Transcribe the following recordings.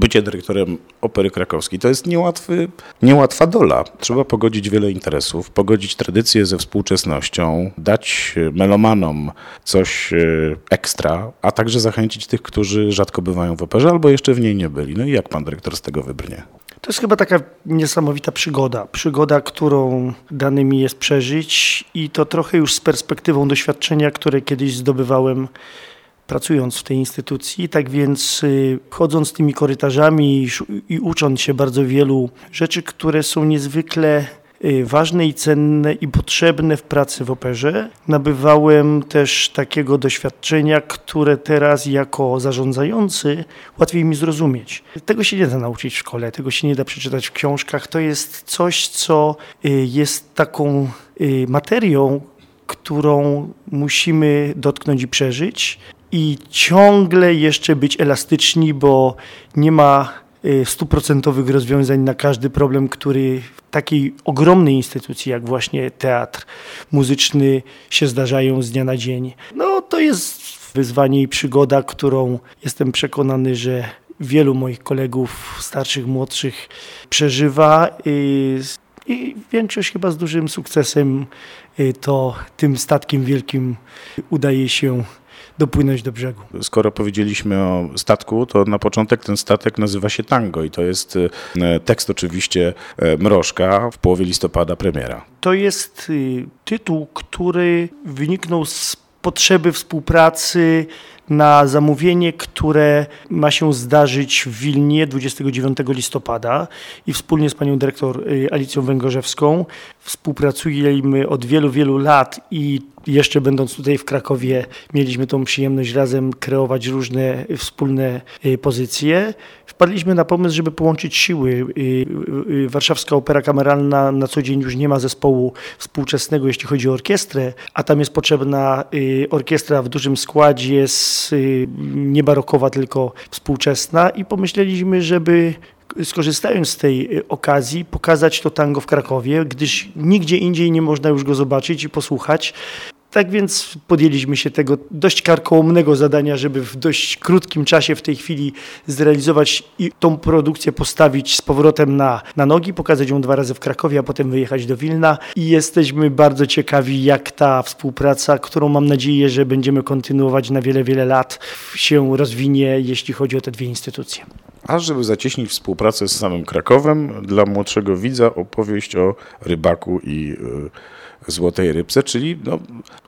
bycie dyrektorem Opery Krakowskiej to jest niełatwy, niełatwa dola. Trzeba pogodzić wiele interesów, pogodzić tradycję ze współczesnością, dać melomanom coś e, ekstra, a także zachęcić tych, którzy rzadko bywają w operze albo jeszcze w niej nie byli. No i jak pan dyrektor z tego wybrnie? To jest chyba taka niesamowita przygoda. Przygoda, którą dany mi jest przeżyć i to trochę już z perspektywą doświadczenia, które kiedyś zdobywałem pracując w tej instytucji. Tak więc y, chodząc tymi korytarzami i, ucząc się bardzo wielu rzeczy, które są niezwykle y, ważne i cenne i potrzebne w pracy w operze. Nabywałem też takiego doświadczenia, które teraz jako zarządzający łatwiej mi zrozumieć. Tego się nie da nauczyć w szkole, tego się nie da przeczytać w książkach. To jest coś, co y, jest taką materią, którą musimy dotknąć i przeżyć i ciągle jeszcze być elastyczni, bo nie ma y, stuprocentowych rozwiązań na każdy problem, który w takiej ogromnej instytucji jak właśnie teatr muzyczny się zdarzają z dnia na dzień. No to jest wyzwanie i przygoda, którą jestem przekonany, że wielu moich kolegów starszych, młodszych przeżywa i, i większość chyba z dużym sukcesem y, to tym statkiem wielkim udaje się dopłynąć do brzegu. Skoro powiedzieliśmy o statku, to na początek ten statek nazywa się Tango i to jest e, tekst oczywiście e, Mrożka w połowie listopada premiera. To jest y, tytuł, który wyniknął z potrzeby współpracy na zamówienie, które ma się zdarzyć w Wilnie 29 listopada i wspólnie z panią dyrektor y, Alicją Węgorzewską współpracujemy od wielu, wielu lat i jeszcze będąc tutaj w Krakowie mieliśmy tą przyjemność razem kreować różne wspólne y, pozycje. Wpadliśmy na pomysł, żeby połączyć siły. Y, Warszawska Opera Kameralna na co dzień już nie ma zespołu współczesnego, jeśli chodzi o orkiestrę, a tam jest potrzebna orkiestra w dużym składzie Y, nie barokowa, tylko współczesna i pomyśleliśmy, żeby skorzystając z tej y, okazji, pokazać to tango w Krakowie, gdyż nigdzie indziej nie można już go zobaczyć i posłuchać. Tak więc podjęliśmy się tego dość karkołomnego zadania, żeby w dość krótkim czasie w tej chwili zrealizować i tą produkcję postawić z powrotem na, na nogi, pokazać ją dwa razy w Krakowie, a potem wyjechać do Wilna. I jesteśmy bardzo ciekawi, jak ta współpraca, którą mam nadzieję, że będziemy kontynuować na wiele, wiele lat, się rozwinie, jeśli chodzi o te dwie instytucje. A żeby zacieśnić współpracę z samym Krakowem, dla młodszego widza opowieść o rybaku i yy Złotej Rybce, czyli no,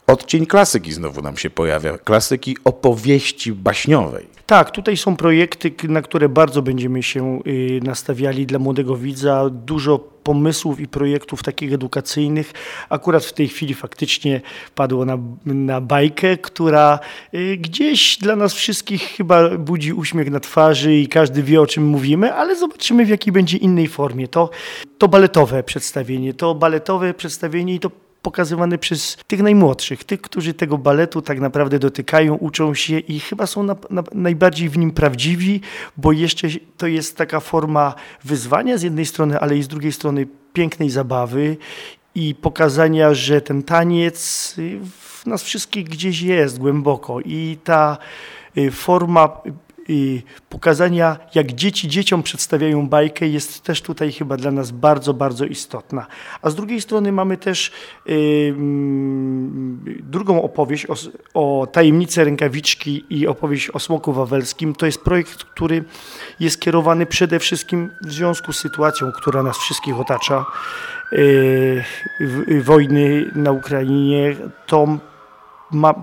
odcień klasyki znowu nam się pojawia, klasyki opowieści baśniowej. Tak, tutaj są projekty, na które bardzo będziemy się y, nastawiali dla młodego widza. Dużo pomysłów i projektów takich edukacyjnych. Akurat w tej chwili faktycznie padło na, na bajkę, która y, gdzieś dla nas wszystkich chyba budzi uśmiech na twarzy i każdy wie o czym mówimy, ale zobaczymy w jakiej będzie innej formie. To, to baletowe przedstawienie, to baletowe przedstawienie i to pokazywany przez tych najmłodszych, tych, którzy tego baletu tak naprawdę dotykają, uczą się i chyba są na, na, najbardziej w nim prawdziwi, bo jeszcze to jest taka forma wyzwania z jednej strony, ale i z drugiej strony pięknej zabawy i pokazania, że ten taniec w nas wszystkich gdzieś jest głęboko i ta y, forma pokazania, jak dzieci dzieciom przedstawiają bajkę, jest też tutaj chyba dla nas bardzo, bardzo istotna. A z drugiej strony mamy też yy, drugą opowieść o, o tajemnicy rękawiczki i opowieść o smoku wawelskim. To jest projekt, który jest kierowany przede wszystkim w związku z sytuacją, która nas wszystkich otacza, yy, wojny na Ukrainie. To ma,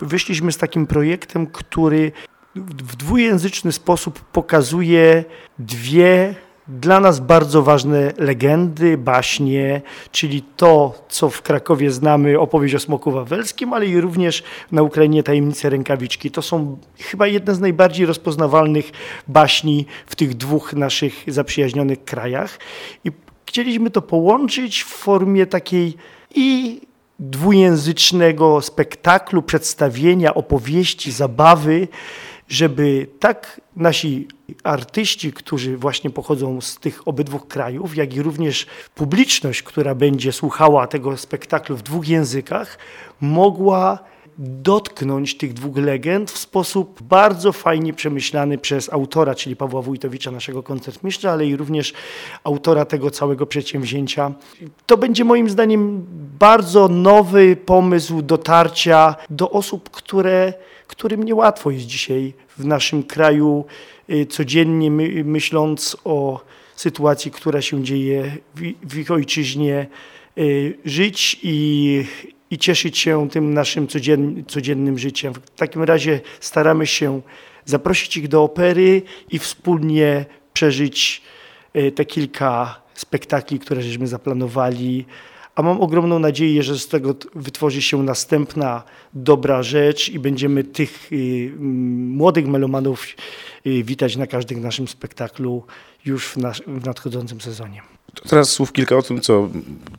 wyszliśmy z takim projektem, który w dwujęzyczny sposób pokazuje dwie dla nas bardzo ważne legendy, baśnie, czyli to, co w Krakowie znamy, opowieść o smoku wawelskim, ale i również na Ukrainie tajemnice rękawiczki. To są chyba jedne z najbardziej rozpoznawalnych baśni w tych dwóch naszych zaprzyjaźnionych krajach. I chcieliśmy to połączyć w formie takiej i dwujęzycznego spektaklu, przedstawienia, opowieści, zabawy, żeby tak nasi artyści, którzy właśnie pochodzą z tych obydwu krajów, jak i również publiczność, która będzie słuchała tego spektaklu w dwóch językach, mogła dotknąć tych dwóch legend w sposób bardzo fajnie przemyślany przez autora, czyli Pawła Wójtowicza, naszego koncertmistrza, ale i również autora tego całego przedsięwzięcia. To będzie moim zdaniem bardzo nowy pomysł dotarcia do osób, które, którym niełatwo jest dzisiaj w naszym kraju y, codziennie my, myśląc o sytuacji, która się dzieje w, w ich ojczyźnie, y, żyć i, i cieszyć się tym naszym codzien, codziennym życiem. W takim razie staramy się zaprosić ich do opery i wspólnie przeżyć y, te kilka spektakli, które żeśmy zaplanowali. A mam ogromną nadzieję, że z tego wytworzy się następna dobra rzecz i będziemy tych y, młodych melomanów y, witać na każdym naszym spektaklu już w nadchodzącym sezonie. Teraz słów kilka o tym, co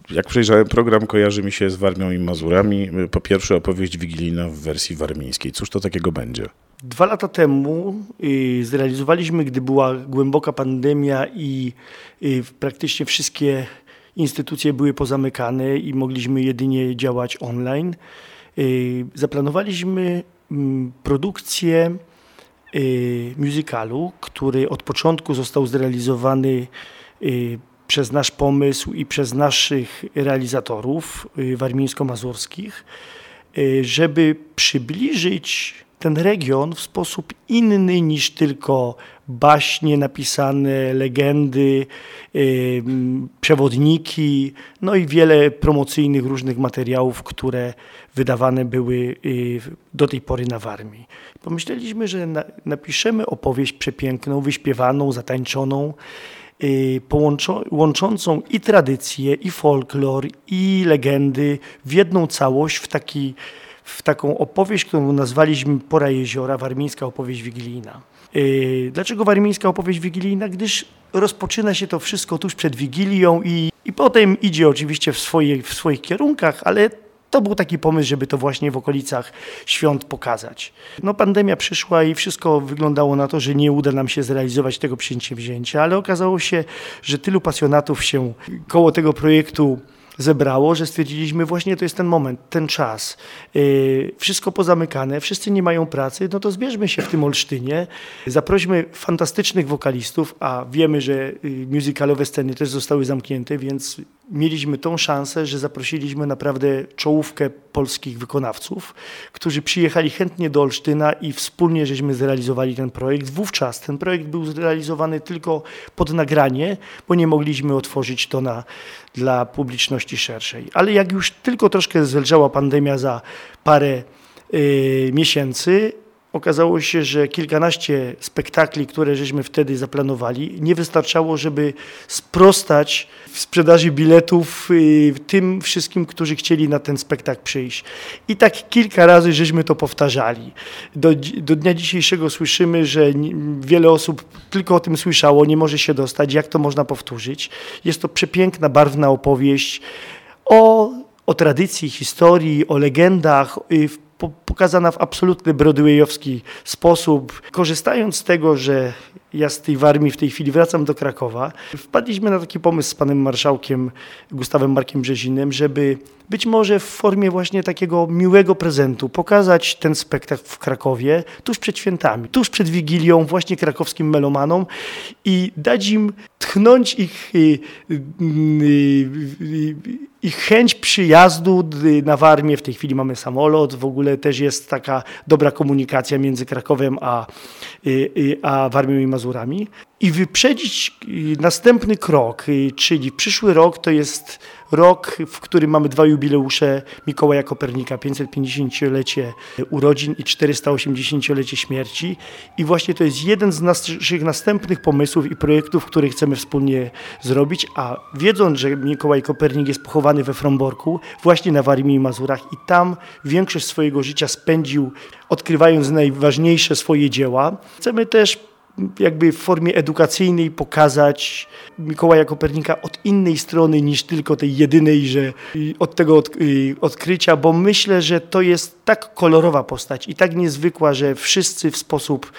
jak przejrzałem program, kojarzy mi się z Warmią i Mazurami. Po pierwsze opowieść wigilijna w wersji warmińskiej. Cóż to takiego będzie? Dwa lata temu y, zrealizowaliśmy, gdy była głęboka pandemia i y, praktycznie wszystkie instytucje były pozamykane i mogliśmy jedynie działać online. Y, zaplanowaliśmy mm, produkcję musicalu, który od początku został zrealizowany przez nasz pomysł i przez naszych realizatorów warmińsko-mazurskich, żeby przybliżyć ten region w sposób inny niż tylko baśnie napisane, legendy, yy, przewodniki, no i wiele promocyjnych różnych materiałów, które wydawane były do tej pory na Warmii. Pomyśleliśmy, że na, napiszemy opowieść przepiękną, wyśpiewaną, zatańczoną, łączącą i tradycję, i folklor, i legendy w jedną całość, w taki w taką opowieść, którą nazwaliśmy Pora Jeziora, warmińska opowieść wigilijna. Yy, dlaczego warmińska opowieść wigilijna? Gdyż rozpoczyna się to wszystko tuż przed Wigilią i, i potem idzie oczywiście w, swoje, w swoich kierunkach, ale to był taki pomysł, żeby to właśnie w okolicach świąt pokazać. No pandemia przyszła i wszystko wyglądało na to, że nie uda nam się zrealizować tego przedsięwzięcia, ale okazało się, że tylu pasjonatów się koło tego projektu zebrało, że stwierdziliśmy właśnie to jest ten moment, ten czas. Yy, wszystko pozamykane, wszyscy nie mają pracy, no to zbierzmy się w tym Olsztynie, zaprośmy fantastycznych wokalistów, a wiemy, że yy, musicalowe sceny też zostały zamknięte, więc mieliśmy tą szansę, że zaprosiliśmy naprawdę czołówkę polskich wykonawców, którzy przyjechali chętnie do Olsztyna i wspólnie żeśmy zrealizowali ten projekt. Wówczas ten projekt był zrealizowany tylko pod nagranie, bo nie mogliśmy otworzyć to na, dla publiczności szerszej. Ale jak już tylko troszkę zelżała pandemia za parę y, miesięcy, okazało się, że kilkanaście spektakli, które żeśmy wtedy zaplanowali, nie wystarczało, żeby sprostać w sprzedaży biletów y, tym wszystkim, którzy chcieli na ten spektakl przyjść. I tak kilka razy żeśmy to powtarzali. Do, do dnia dzisiejszego słyszymy, że wiele osób tylko o tym słyszało, nie może się dostać. Jak to można powtórzyć? Jest to przepiękna, barwna opowieść o o tradycji, historii, o legendach, y, pokazana w absolutny broadwayowski sposób. Korzystając z tego, że ja z tej Warmii w tej chwili wracam do Krakowa, wpadliśmy na taki pomysł z panem marszałkiem Gustawem Markiem Brzezinem, żeby być może w formie właśnie takiego miłego prezentu pokazać ten spektakl w Krakowie tuż przed świętami, tuż przed Wigilią właśnie krakowskim melomanom i dać im tchnąć ich, y, y, y, ich chęć przyjazdu na Warmię. W tej chwili mamy samolot, w ogóle też jest taka dobra komunikacja między Krakowem a, a Warmią i Mazurami. I wyprzedzić następny krok, czyli przyszły rok to jest rok, w którym mamy dwa jubileusze Mikołaja Kopernika, 550-lecie urodzin i 480-lecie śmierci. I właśnie to jest jeden z naszych następnych pomysłów i projektów, które chcemy wspólnie zrobić, a wiedząc, że Mikołaj Kopernik jest pochowany we Fromborku, właśnie na Warmii i Mazurach i tam większość swojego życia spędził odkrywając najważniejsze swoje dzieła, chcemy też jakby w formie edukacyjnej pokazać Mikołaja Kopernika od innej strony niż tylko tej jedynej, że od tego odkrycia, bo myślę, że to jest tak kolorowa postać i tak niezwykła, że wszyscy w sposób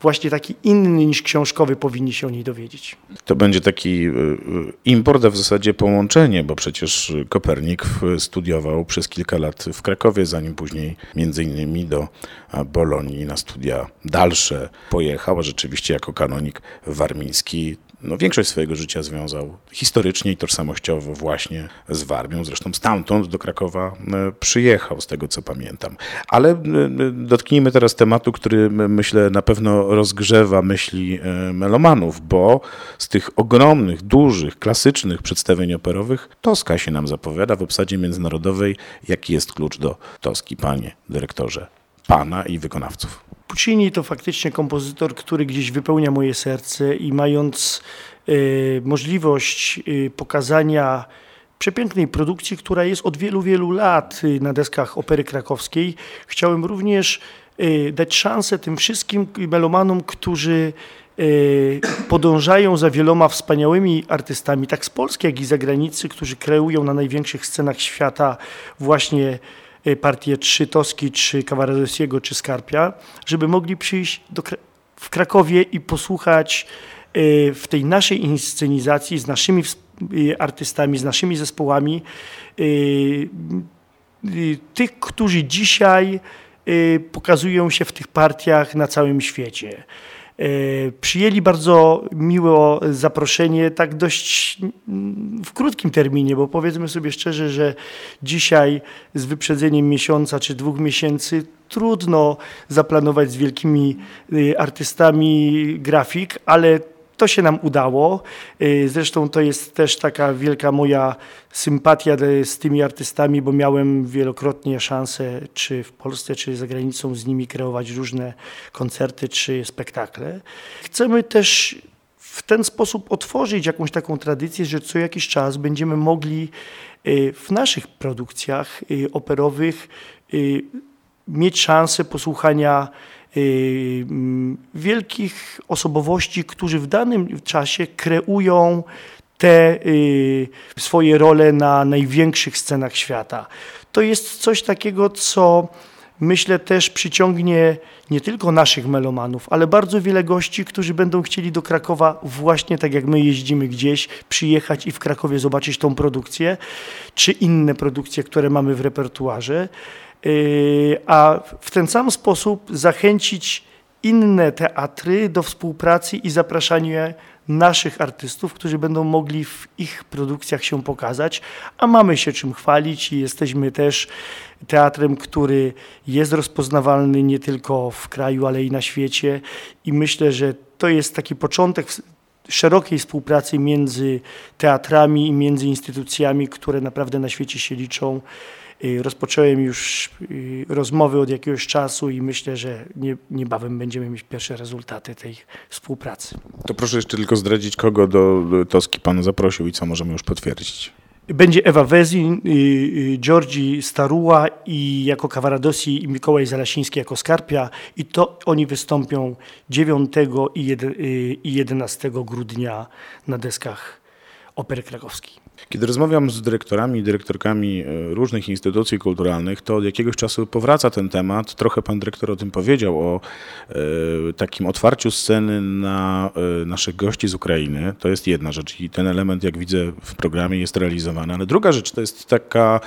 właśnie taki inny niż książkowy powinni się o niej dowiedzieć. To będzie taki y, y, import, a w zasadzie połączenie, bo przecież Kopernik studiował przez kilka lat w Krakowie, zanim później między innymi do Bolonii na studia dalsze pojechał, a rzeczywiście jako kanonik warmiński no, większość swojego życia związał historycznie i tożsamościowo właśnie z Warmią. Zresztą stamtąd do Krakowa e, przyjechał, z tego co pamiętam. Ale e, dotknijmy teraz tematu, który myślę na pewno rozgrzewa myśli e, melomanów, bo z tych ogromnych, dużych, klasycznych przedstawień operowych Toska się nam zapowiada w obsadzie międzynarodowej. Jaki jest klucz do Toski, panie dyrektorze, pana i wykonawców? Puccini to faktycznie kompozytor, który gdzieś wypełnia moje serce i mając y, możliwość y, pokazania przepięknej produkcji, która jest od wielu, wielu lat y, na deskach Opery Krakowskiej, chciałem również dać szansę tym wszystkim melomanom, którzy podążają za wieloma wspaniałymi artystami, tak z Polski, jak i z zagranicy, którzy kreują na największych scenach świata właśnie Y, partie czy Toski, czy Kawaradowskiego, czy Skarpia, żeby mogli przyjść do, w Krakowie i posłuchać y, w tej naszej inscenizacji z naszymi y, artystami, z naszymi zespołami, tych, którzy dzisiaj pokazują się w tych partiach na całym świecie. E, przyjęli bardzo miło zaproszenie, tak dość mm, w krótkim terminie, bo powiedzmy sobie szczerze, że dzisiaj z wyprzedzeniem miesiąca czy dwóch miesięcy trudno zaplanować z wielkimi y, artystami grafik, ale to się nam udało. Y, zresztą to jest też taka wielka moja sympatia z tymi artystami, bo miałem wielokrotnie szansę, czy w Polsce, czy za granicą z nimi kreować różne koncerty czy spektakle. Chcemy też w ten sposób otworzyć jakąś taką tradycję, że co jakiś czas będziemy mogli y, w naszych produkcjach y, operowych mieć szansę posłuchania Y, wielkich osobowości, którzy w danym czasie kreują te y, swoje role na największych scenach świata. To jest coś takiego, co myślę też przyciągnie nie tylko naszych melomanów, ale bardzo wiele gości, którzy będą chcieli do Krakowa właśnie tak jak my jeździmy gdzieś, przyjechać i w Krakowie zobaczyć tą produkcję, czy inne produkcje, które mamy w repertuarze. Yy, a w ten sam sposób zachęcić inne teatry do współpracy i zapraszania naszych artystów, którzy będą mogli w ich produkcjach się pokazać, a mamy się czym chwalić i jesteśmy też teatrem, który jest rozpoznawalny nie tylko w kraju, ale i na świecie i myślę, że to jest taki początek szerokiej współpracy między teatrami i między instytucjami, które naprawdę na świecie się liczą. Rozpocząłem już rozmowy od jakiegoś czasu i myślę, że nie, niebawem będziemy mieć pierwsze rezultaty tej współpracy. To proszę jeszcze tylko zdradzić, kogo do Toski Pan zaprosił i co możemy już potwierdzić. Będzie Ewa Wezin, Georgi Staruła i jako Kawaradosi i Mikołaj Zalasiński jako Skarpia i to oni wystąpią 9 i 11 grudnia na deskach Opery Krakowskiej. Kiedy rozmawiam z dyrektorami i dyrektorkami e, różnych instytucji kulturalnych, to od jakiegoś czasu powraca ten temat. Trochę pan dyrektor o tym powiedział, o e, takim otwarciu sceny na e, naszych gości z Ukrainy. To jest jedna rzecz i ten element, jak widzę w programie, jest realizowany. Ale druga rzecz to jest taka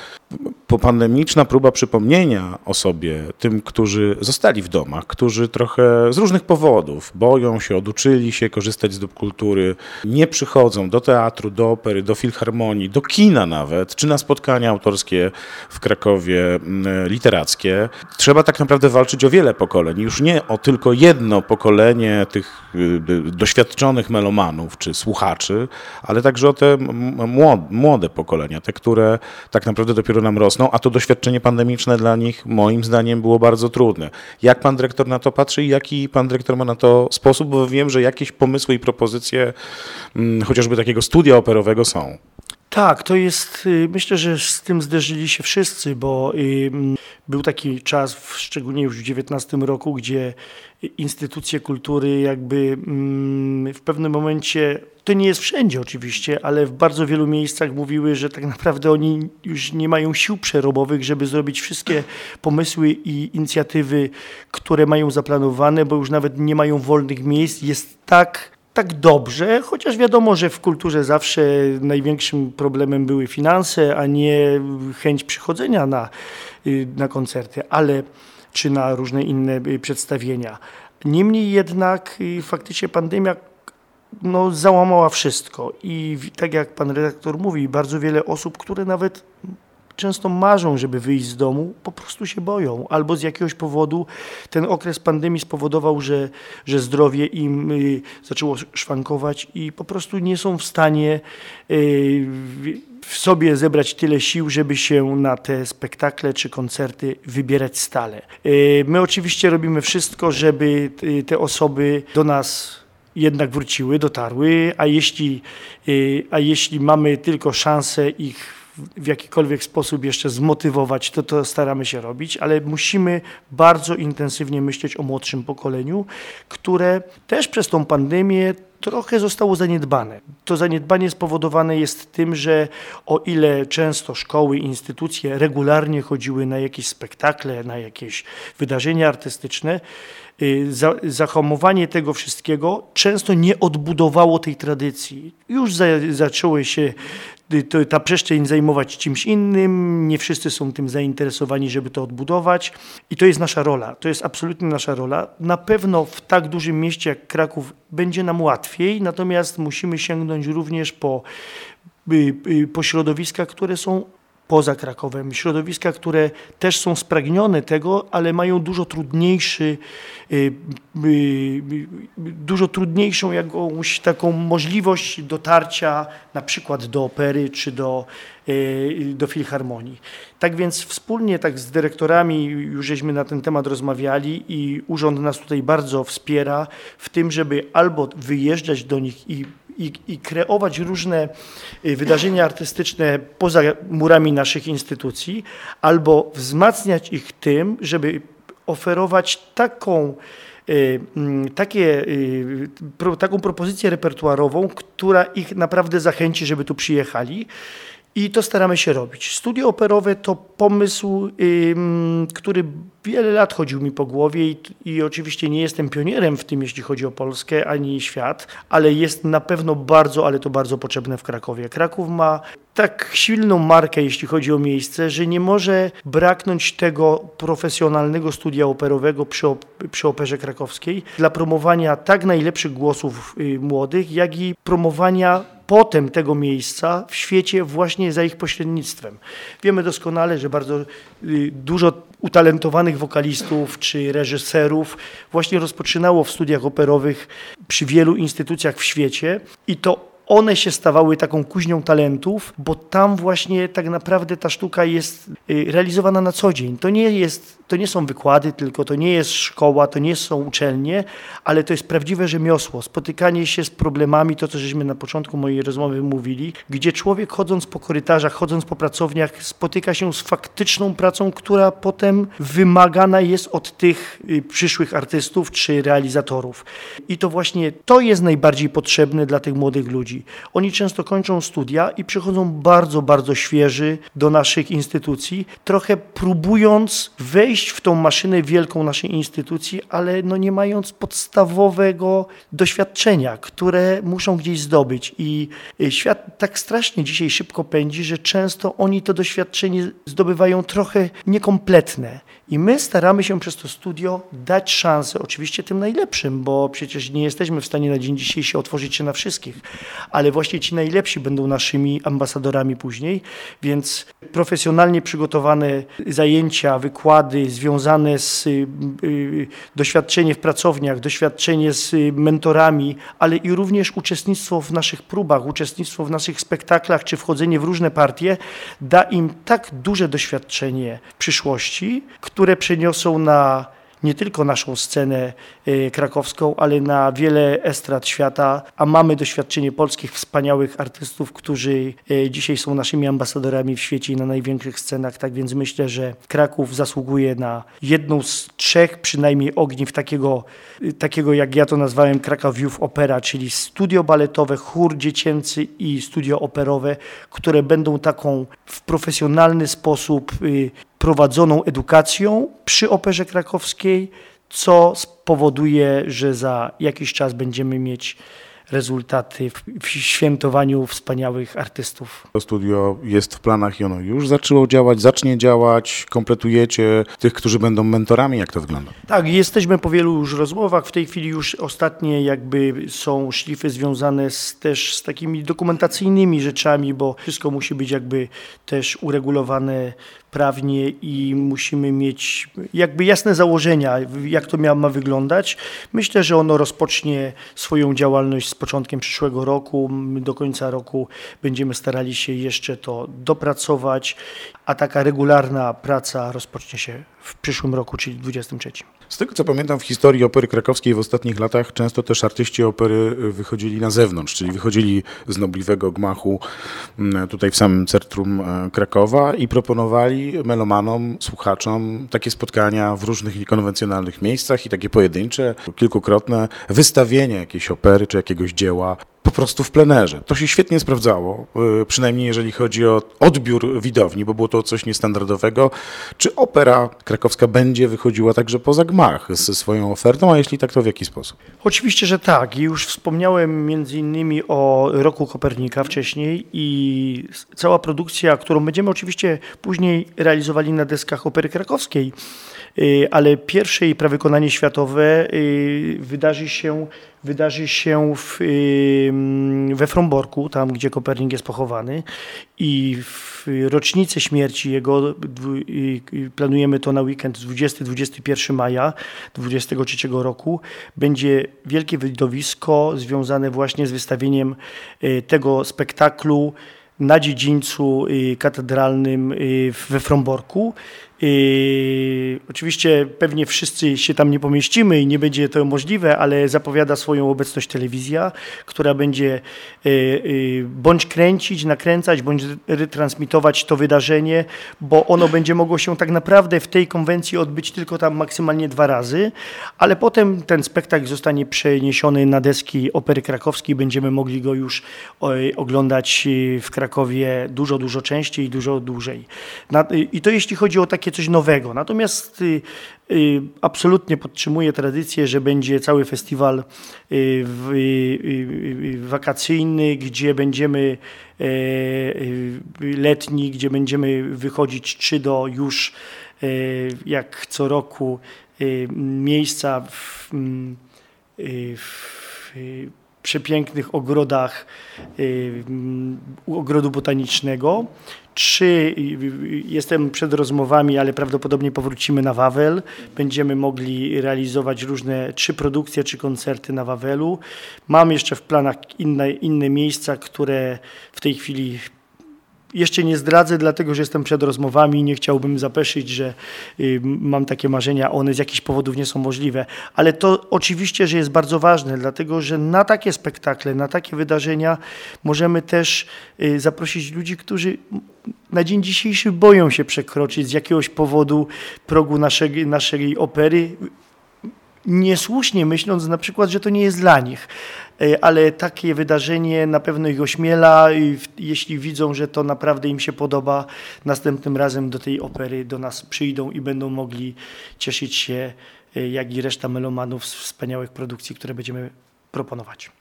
popandemiczna próba przypomnienia o sobie tym, którzy zostali w domach, którzy trochę z różnych powodów boją się, oduczyli się korzystać z dóbr kultury, nie przychodzą do teatru, do opery, do filharmonii, do kina nawet, czy na spotkania autorskie w Krakowie mm, literackie. Trzeba tak naprawdę walczyć o wiele pokoleń, już nie o tylko jedno pokolenie tych y, y, doświadczonych melomanów czy słuchaczy, ale także o te młode pokolenia, te, które tak naprawdę dopiero nam rosną, a to doświadczenie pandemiczne dla nich moim zdaniem było bardzo trudne. Jak pan dyrektor na to patrzy i jaki pan dyrektor ma na to sposób, bo wiem, że jakieś pomysły i propozycje mm, chociażby takiego studia operowego są. Tak, to jest, y, myślę, że z tym zderzyli się wszyscy, bo był taki czas, szczególnie już w XIX roku, gdzie instytucje kultury jakby w pewnym momencie, to nie jest wszędzie oczywiście, ale w bardzo wielu miejscach mówiły, że tak naprawdę oni już nie mają sił przerobowych, żeby zrobić wszystkie pomysły i inicjatywy, które mają zaplanowane, bo już nawet nie mają wolnych miejsc. Jest tak tak dobrze, chociaż wiadomo, że w kulturze zawsze największym problemem były finanse, a nie chęć przychodzenia na, y, na koncerty, ale czy na różne inne y, przedstawienia. Niemniej jednak y, faktycznie pandemia no, załamała wszystko i tak jak pan redaktor mówi, bardzo wiele osób, które nawet często marzą, żeby wyjść z domu, po prostu się boją. Albo z jakiegoś powodu ten okres pandemii spowodował, że, że zdrowie im y, zaczęło szwankować i po prostu nie są w stanie y, w sobie zebrać tyle sił, żeby się na te spektakle czy koncerty wybierać stale. Y, my oczywiście robimy wszystko, żeby te osoby do nas jednak wróciły, dotarły, a jeśli, a jeśli mamy tylko szansę ich w jakikolwiek sposób jeszcze zmotywować, to to staramy się robić, ale musimy bardzo intensywnie myśleć o młodszym pokoleniu, które też przez tą pandemię trochę zostało zaniedbane. To zaniedbanie spowodowane jest tym, że o ile często szkoły, instytucje regularnie chodziły na jakieś spektakle, na jakieś wydarzenia artystyczne, y, zahamowanie tego wszystkiego często nie odbudowało tej tradycji. Już za, zaczęły się to, ta przestrzeń zajmować czymś innym, nie wszyscy są tym zainteresowani, żeby to odbudować i to jest nasza rola, to jest absolutnie nasza rola. Na pewno w tak dużym mieście jak Kraków będzie nam łatwiej, natomiast musimy sięgnąć również po, y, y, po środowiska, które są poza Krakowem. Środowiska, które też są spragnione tego, ale mają dużo trudniejszy, y, y, y, dużo trudniejszą jakąś taką możliwość dotarcia na przykład do opery czy do, do filharmonii. Tak więc wspólnie tak z dyrektorami już żeśmy na ten temat rozmawiali i urząd nas tutaj bardzo wspiera w tym, żeby albo wyjeżdżać do nich i i, i, kreować różne y, wydarzenia artystyczne poza murami naszych instytucji, albo wzmacniać ich tym, żeby oferować taką, y, mm, takie, y, taką propozycję repertuarową, która ich naprawdę zachęci, żeby tu przyjechali. I to staramy się robić. Studio operowe to pomysł, który wiele lat chodził mi po głowie i, i, oczywiście nie jestem pionierem w tym, jeśli chodzi o Polskę ani świat, ale jest na pewno bardzo, ale to bardzo potrzebne w Krakowie. Kraków ma tak silną markę, jeśli chodzi o miejsce, że nie może braknąć tego profesjonalnego studia operowego przy, przy Operze Krakowskiej dla promowania tak najlepszych głosów y, młodych, jak i promowania potem tego miejsca w świecie właśnie za ich pośrednictwem. Wiemy doskonale, że bardzo y, dużo utalentowanych wokalistów czy reżyserów właśnie rozpoczynało w studiach operowych przy wielu instytucjach w świecie i to one się stawały taką kuźnią talentów, bo tam właśnie tak naprawdę ta sztuka jest y, realizowana na co dzień. To nie, jest, to nie są wykłady, tylko to nie jest szkoła, to nie są uczelnie, ale to jest prawdziwe rzemiosło. Spotykanie się z problemami, to co żeśmy na początku mojej rozmowy mówili, gdzie człowiek chodząc po korytarzach, chodząc po pracowniach, spotyka się z faktyczną pracą, która potem wymagana jest od tych y, przyszłych artystów czy realizatorów. I to właśnie to jest najbardziej potrzebne dla tych młodych ludzi. Oni często kończą studia i przychodzą bardzo, bardzo świeży do naszych instytucji, trochę próbując wejść w tą maszynę wielką naszej instytucji, ale no nie mając podstawowego doświadczenia, które muszą gdzieś zdobyć. I y, świat tak strasznie dzisiaj szybko pędzi, że często oni to doświadczenie zdobywają trochę niekompletne. I my staramy się przez to studio dać szansę, oczywiście tym najlepszym, bo przecież nie jesteśmy w stanie na dzień dzisiejszy otworzyć się na wszystkich, ale właśnie ci najlepsi będą naszymi ambasadorami później, więc profesjonalnie przygotowane zajęcia, wykłady związane z y, y, doświadczenie w pracowniach, doświadczenie z mentorami, ale i również uczestnictwo w naszych próbach, uczestnictwo w naszych spektaklach czy wchodzenie w różne partie da im tak duże doświadczenie w przyszłości, które przeniosą na nie tylko naszą scenę y, krakowską, ale na wiele estrad świata, a mamy doświadczenie polskich wspaniałych artystów, którzy y, dzisiaj są naszymi ambasadorami w świecie i na największych scenach. Tak więc myślę, że Kraków zasługuje na jedną z trzech przynajmniej ogniw takiego, takiego jak ja to nazwałem Youth Opera, czyli studio baletowe, chór dziecięcy i studio operowe, które będą taką w profesjonalny sposób y, prowadzoną edukacją przy Operze Krakowskiej, co spowoduje, że za jakiś czas będziemy mieć rezultaty w, świętowaniu wspaniałych artystów. To studio jest w planach i ono już zaczęło działać, zacznie działać, kompletujecie tych, którzy będą mentorami, jak to wygląda? Tak, jesteśmy po wielu już rozmowach, w tej chwili już ostatnie jakby są szlify związane z, też z takimi dokumentacyjnymi rzeczami, bo wszystko musi być jakby też uregulowane prawnie i musimy mieć jakby jasne założenia, jak to ma wyglądać. Myślę, że ono rozpocznie swoją działalność z początkiem przyszłego roku. Do końca roku będziemy starali się jeszcze to dopracować, a taka regularna praca rozpocznie się w przyszłym roku, czyli 23. Z tego co pamiętam w historii opery krakowskiej w ostatnich latach często też artyści opery wychodzili na zewnątrz, czyli wychodzili z nobliwego gmachu mm, tutaj w samym centrum e, Krakowa i proponowali melomanom, słuchaczom takie spotkania w różnych niekonwencjonalnych miejscach i takie pojedyncze, kilkukrotne wystawienie jakiejś opery czy jakiegoś dzieła po prostu w plenerze. To się świetnie sprawdzało, y, przynajmniej jeżeli chodzi o odbiór widowni, bo było to coś niestandardowego. Czy opera krakowska będzie wychodziła także poza gmach ze swoją ofertą, a jeśli tak, to w jaki sposób? Oczywiście, że tak. Już wspomniałem między innymi o roku Kopernika wcześniej i cała produkcja, którą będziemy oczywiście później realizowali na deskach opery krakowskiej, ale pierwsze jej prawykonanie światowe y, wydarzy się wydarzy się w, we Fromborku, tam gdzie Kopernik jest pochowany i w rocznicę śmierci jego planujemy to na weekend 20-21 maja 23 roku będzie wielkie widowisko związane właśnie z wystawieniem y, tego spektaklu na dziedzińcu y, katedralnym y, we Fromborku. Yy, oczywiście pewnie wszyscy się tam nie pomieścimy i nie będzie to możliwe, ale zapowiada swoją obecność telewizja, która będzie yy, yy, bądź kręcić, nakręcać, bądź retransmitować to wydarzenie, bo ono będzie mogło się tak naprawdę w tej konwencji odbyć tylko tam maksymalnie dwa razy, ale potem ten spektakl zostanie przeniesiony na deski Opery Krakowskiej, będziemy mogli go już oglądać w Krakowie dużo, dużo częściej i dużo dłużej. I to jeśli chodzi o takie coś nowego. Natomiast y, y, absolutnie podtrzymuję tradycję, że będzie cały festiwal y, wakacyjny, gdzie będziemy letni, gdzie będziemy wychodzić czy do już jak co roku miejsca w, w przepięknych ogrodach ogrodu botanicznego, Trzy, jestem przed rozmowami, ale prawdopodobnie powrócimy na Wawel. Będziemy mogli realizować różne trzy produkcje, czy koncerty na Wawelu. Mam jeszcze w planach inne, inne miejsca, które w tej chwili jeszcze nie zdradzę, dlatego że jestem przed rozmowami i nie chciałbym zapeszyć, że y, mam takie marzenia, one z jakichś powodów nie są możliwe. Ale to oczywiście, że jest bardzo ważne, dlatego że na takie spektakle, na takie wydarzenia możemy też y, zaprosić ludzi, którzy na dzień dzisiejszy boją się przekroczyć z jakiegoś powodu progu naszej, naszej opery niesłusznie myśląc na przykład, że to nie jest dla nich. E, ale takie wydarzenie na pewno ich ośmiela i jeśli widzą, że to naprawdę im się podoba, następnym razem do tej opery do nas przyjdą i będą mogli cieszyć się, e, jak i reszta melomanów z wspaniałych produkcji, które będziemy proponować.